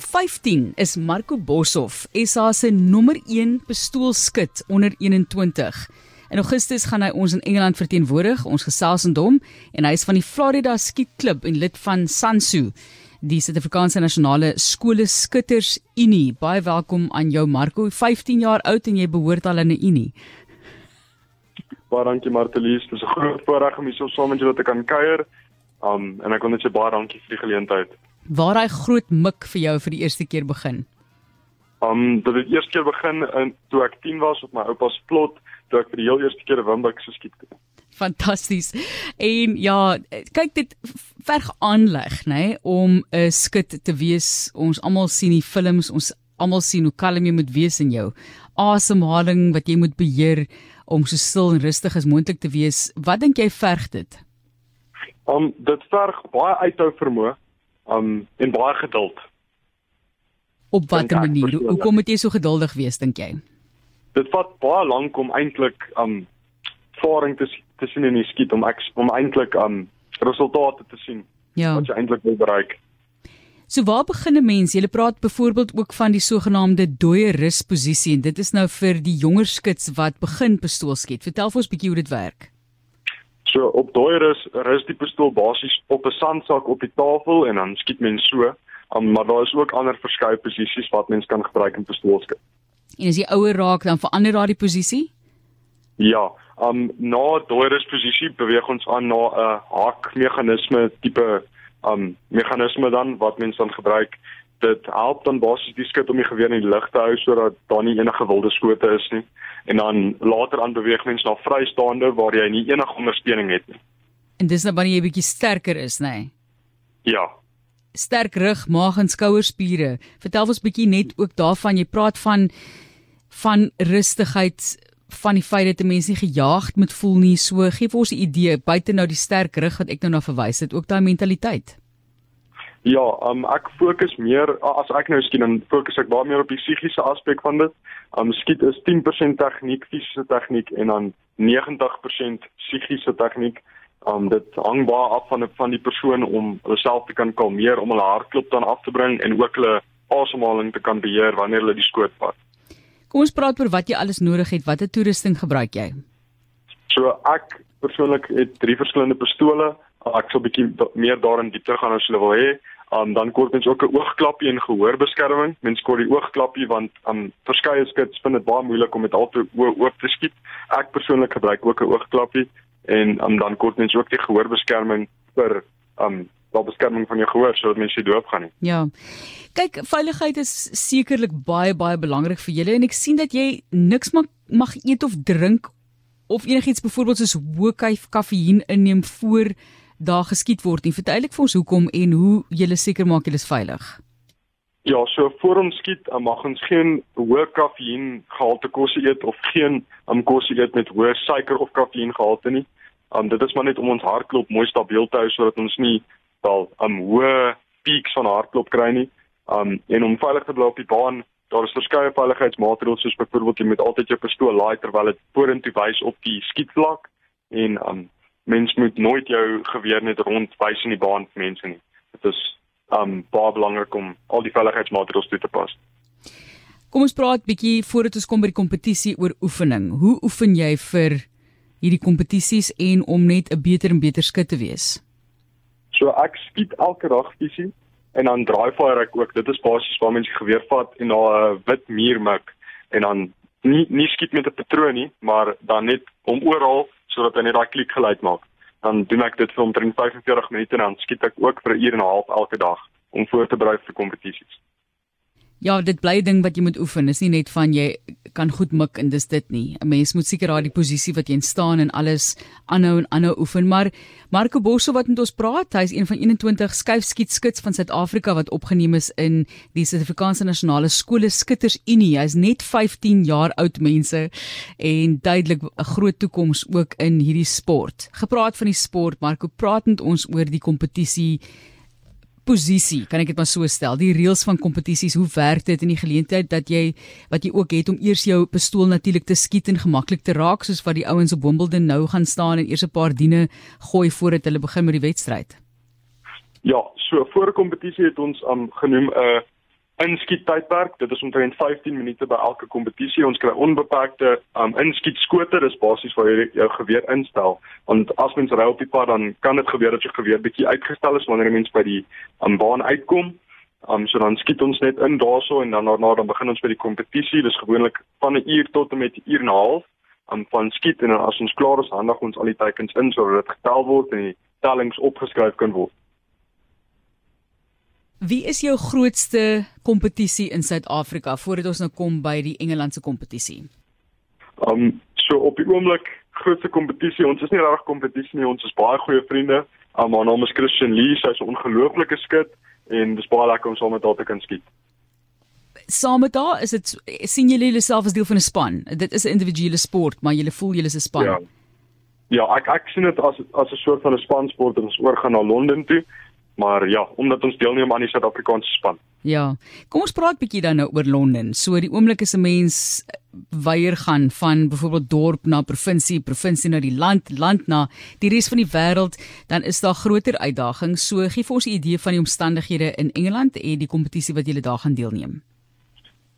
Op 15 is Marco Boshoff, SA se nommer 1 pistoolskut onder 21. In Augustus gaan hy ons in Engeland verteenwoordig. Ons gesels met hom en hy is van die Florida Skietklub en lid van SANSU, die Suid-Afrikaanse Nasionale Skole Skutters Unie. Baie welkom aan jou Marco, 15 jaar oud en jy behoort al in 'n unie. Baie dankie Martelies, dit is 'n groot voorreg om hier so saam met julle te kan kuier. Um en ek wil net sê baie dankie vir die geleentheid. Waar hy groot mik vir jou vir die eerste keer begin? Um dit het eers keer begin in toe ek 10 was op my oupa se plot, toe ek vir die heel eerste keer 'n wimbuck geskiet het. Fantasties. En ja, kyk dit verg aanleg, nê, nee, om 'n skut te wees. Ons almal sien die films, ons almal sien hoe kalm jy moet wees in jou asemhaling wat jy moet beheer om so stil en rustig as moontlik te wees. Wat dink jy verg dit? Um dit verg baie uithou vermoë, um en baie geduld. Op watter manier? Hoekom moet jy so geduldig wees dink jy? Dit vat baie lank om eintlik um ervaring te te sien in die skiet om ek om eintlik um resultate te sien ja. wat jy eintlik wil bereik. So waar begin 'n mens? Jy praat byvoorbeeld ook van die sogenaamde dooie rusposisie en dit is nou vir die jonger skuts wat begin pistool skiet. Vertel vir ons bietjie hoe dit werk. So op dooie rus rus die pistool basies op 'n sandsak op die tafel en dan skiet mens so. Um, maar daar is ook ander verskeie posisies wat mens kan gebruik in pistoolskiet. En as jy ouer raak, dan verander daardie posisie? Ja, um na dooierus posisie beweeg ons aan na 'n uh, haakmeganisme tipe um meganisme dan wat mens dan gebruik. Dit help dan basies die skut om die geweer in die lug te hou sodat daar nie enige wilde skote is nie. En dan later aan beweeg mens na vrystaande waar jy nie enige ondersteuning het nie. En dis nou wanneer jy bietjie sterker is, nê? Nee? Ja, sterk rug, maag en skouerspiere. Vertel ons bietjie net ook daarvan. Jy praat van van rustigheid van die feit dat 'n mens nie gejaagd moet voel nie. So gee vir ons 'n idee buite nou die sterk rug wat ek nou na verwys het, ook daai mentaliteit. Ja, um, ek fokus meer as ek nou skiet dan fokus ek baie meer op die psigiese aspek van dit. Um skiet is 10% tegniek, fisiese tegniek en dan 90% psigiese tegniek. Um dit hang baie af van van die persoon om hulself te kan kalmeer, om hulle hartklop dan af te bring en ook hulle asemhaling te kan beheer wanneer hulle die skoot vat. Kom ons praat oor wat jy alles nodig het. Watter toerusting gebruik jy? So ek persoonlik het drie verskillende pistole. Ek sal bietjie meer daarin dieper gaan as jy wil hê. Um, dan kort mens ook 'n oogklapie en gehoorbeskerming. Mens kort die oogklapie want um verskeie skuts vind dit baie moeilik om met al te oop te skiet. Ek persoonlik gebruik ook 'n oogklapie en um, dan kort mens ook die gehoorbeskerming vir um wel beskerming van jou gehoor sodat mense nie doop gaan nie. Ja. Kyk, veiligheid is sekerlik baie baie belangrik vir julle en ek sien dat jy niks mag mag eet of drink of enigiets byvoorbeeld soos hoë kafeïen inneem voor daar geskiet word nie. Verduidelik vir ons hoekom en hoe jy seker maak jy is veilig. Ja, so voor ons skiet, mag ons geen hoë kafeïen gehalte kos eet of geen um, kos eet met hoë suiker of kafeïen gehalte nie. Um, dit is maar net om ons hartklop mooi stabiel te hou sodat ons nie wel 'n um, hoë pieks van hartklop kry nie. Um en om veilig te bly op die baan, daar is verskeie veiligheidsmaatreëls soos byvoorbeeld jy moet altyd jou pistool laai terwyl dit vorentoe wys op die skietvlak en um mens moet nooit jou geweer net rondwys in die baan vir mense nie. Dit is um baie belangrik om al die veiligheidsmaatreëls toe te pas. Kom ons praat bietjie voordat ons kom by die kompetisie oor oefening. Hoe oefen jy vir hierdie kompetisies en om net 'n beter en beter skut te wees? So ek skiet elke dag visie en dan draai fire ek ook. Dit is basies waar mense geweer vat en na 'n wit muur mik en dan nie nie skiet met 'n patroon nie, maar dan net om oral sodat hy net daai klik geluid maak. Dan doen ek dit vir omtrent 45 minute en dan skiet ek ook vir 'n uur en 'n half elke dag om voor te berei vir kompetisies. Ja, dit bly ding wat jy moet oefen. Is nie net van jy kan goed mik en dis dit nie. 'n Mens moet seker daai posisie wat jy in staan en alles aanhou en aanhou oefen. Maar Marco Bosso wat met ons praat, hy is een van 21 skuifskietskuts van Suid-Afrika wat opgeneem is in die Suid-Afrikaanse Nasionale Skole Skutters Unie. Hy is net 15 jaar oud mense en duidelik 'n groot toekoms ook in hierdie sport. Gepraat van die sport, Marco, praat met ons oor die kompetisie posisie, kan ek dit maar so stel. Die reëls van kompetisies, hoe werk dit in die geleentheid dat jy wat jy ook het om eers jou pistool natuurlik te skiet en gemaklik te raak soos wat die ouens op Wimbledon nou gaan staan en eers 'n paar diene gooi voordat hulle begin met die wedstryd. Ja, so voor 'n kompetisie het ons um, genoem 'n uh, inskiet tydperk. Dit is omtrent 15 minute by elke kompetisie. Ons kry onbeperkte um inskiet skote. Dis basies waar jy jou geweer instel. Want as mens ry op die pad dan kan dit gebeur dat jou geweer bietjie uitgestel is wanneer 'n mens by die um baan uitkom. Um so dan skiet ons net in daarso en dan daarna dan begin ons by die kompetisie. Dis gewoonlik van 'n uur tot en met 'n uur en 'n half um van skiet en as ons klaar is, handig ons al die teikens in sodat dit getel word en die tellings opgeskryf kan word. Wie is jou grootste kompetisie in Suid-Afrika voordat ons nou kom by die Engelandse kompetisie? Um so op die oomblik grootste kompetisie, ons is nie regtig kompetisie nie, ons is baie goeie vriende. Um haar naam is Christian Lee, sy's 'n ongelooflike skut en dis baie lekker om saam met haar te kan skiet. Saam met haar is dit sien julle julleself as deel van 'n span. Dit is 'n individuele sport, maar julle voel julle is 'n span. Ja. Ja, ek ek sien dit as as 'n soort van 'n spansport en ons oorgaan na Londen toe maar ja, omdat ons deelneem aan die Suid-Afrikaanse span. Ja. Kom ons praat bietjie dan nou oor Londen. So die oomblik is 'n mens weier gaan van byvoorbeeld dorp na provinsie, provinsie na die land, land na die res van die wêreld, dan is daar groter uitdagings. So gee vir ons 'n idee van die omstandighede in Engeland en die kompetisie wat julle daar gaan deelneem.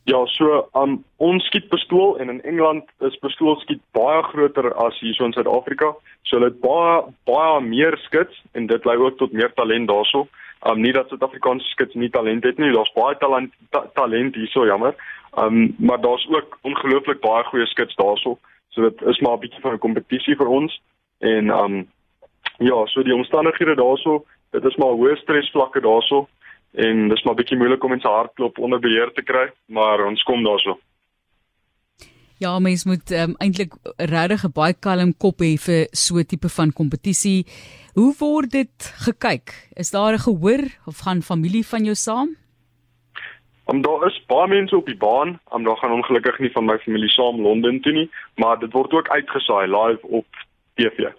Ja, so um, ons skiet pistool en in Engeland is pistool skiet baie groter as hier so in Suid-Afrika. So hulle het baie baie meer skits en dit lei ook tot meer talent daarso. Um nie dat Suid-Afrikaanse skits nie talent het nie, daar's baie talent ta talent hierso, jammer. Um maar daar's ook ongelooflik baie goeie skits daarso. So dit is maar 'n bietjie van 'n kompetisie vir ons en um ja, so die omstandighede daarso, dit is maar hoë stresvlakke daarso en dis maar bietjie moeilik om mense hartklop onder beheer te kry, maar ons kom daarso. Ja, mens moet um, eintlik regtig 'n baie kalm kop hê vir so 'n tipe van kompetisie. Hoe word dit gekyk? Is daar 'n gehoor of gaan familie van jou saam? Om daar is baie mense op die baan, om daar gaan ongelukkig nie van my familie saam Londen toe nie, maar dit word ook uitgesaai live op TV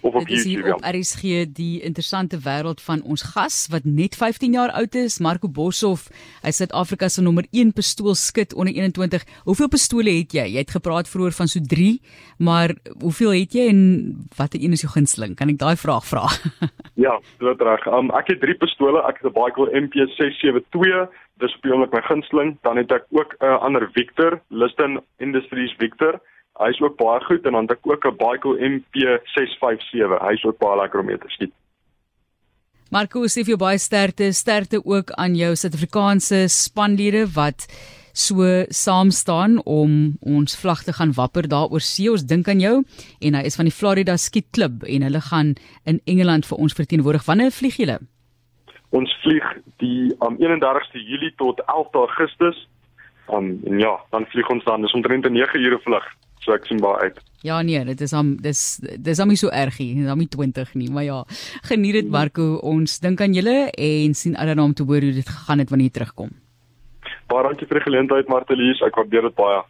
of op YouTube. Dit is op RSG die interessante wêreld van ons gas wat net 15 jaar oud is, Marco Boshoff. Hy is Suid-Afrika se nommer 1 pistoolskut onder 21. Hoeveel pistole het jy? Jy het gepraat vroeër van so 3, maar hoeveel het jy en watter een is jou gunsteling? Kan ek daai vraag vra? ja, dit reg. Um, ek het 3 pistole. Ek het 'n Baikal MP672 dis op die oomblik my gunsteling dan het ek ook 'n uh, ander Victor Liston Industries Victor Hy is ook baie goed en dan het ek ook 'n Baikal MP657. Hy is ook baie lekker om mee te skiet. Marco, sê vir jou baie sterkte, sterkte ook aan jou Suid-Afrikaanse spanlede wat so saam staan om ons vlag te gaan wapper daar oor see. Ons dink aan jou en hy is van die Florida Ski Club en hulle gaan in Engeland vir ons verteenwoordig. Wanneer vlieg julle? Ons vlieg die am um, 31ste Julie tot 11 Augustus. Um, en ja, dan vlieg ons dan. Dis omtrent 'n 9 ure vlug so ek sien baie uit. Ja nee, dit is am dis dis am nie so erg nie, am nie 20 nie, maar ja, geniet dit Marco. Ons dink aan julle en sien alreeds om te hoor hoe dit gegaan het wanneer jy terugkom. Baie dankie vir die geleentheid Martelies, ek waardeer dit baie.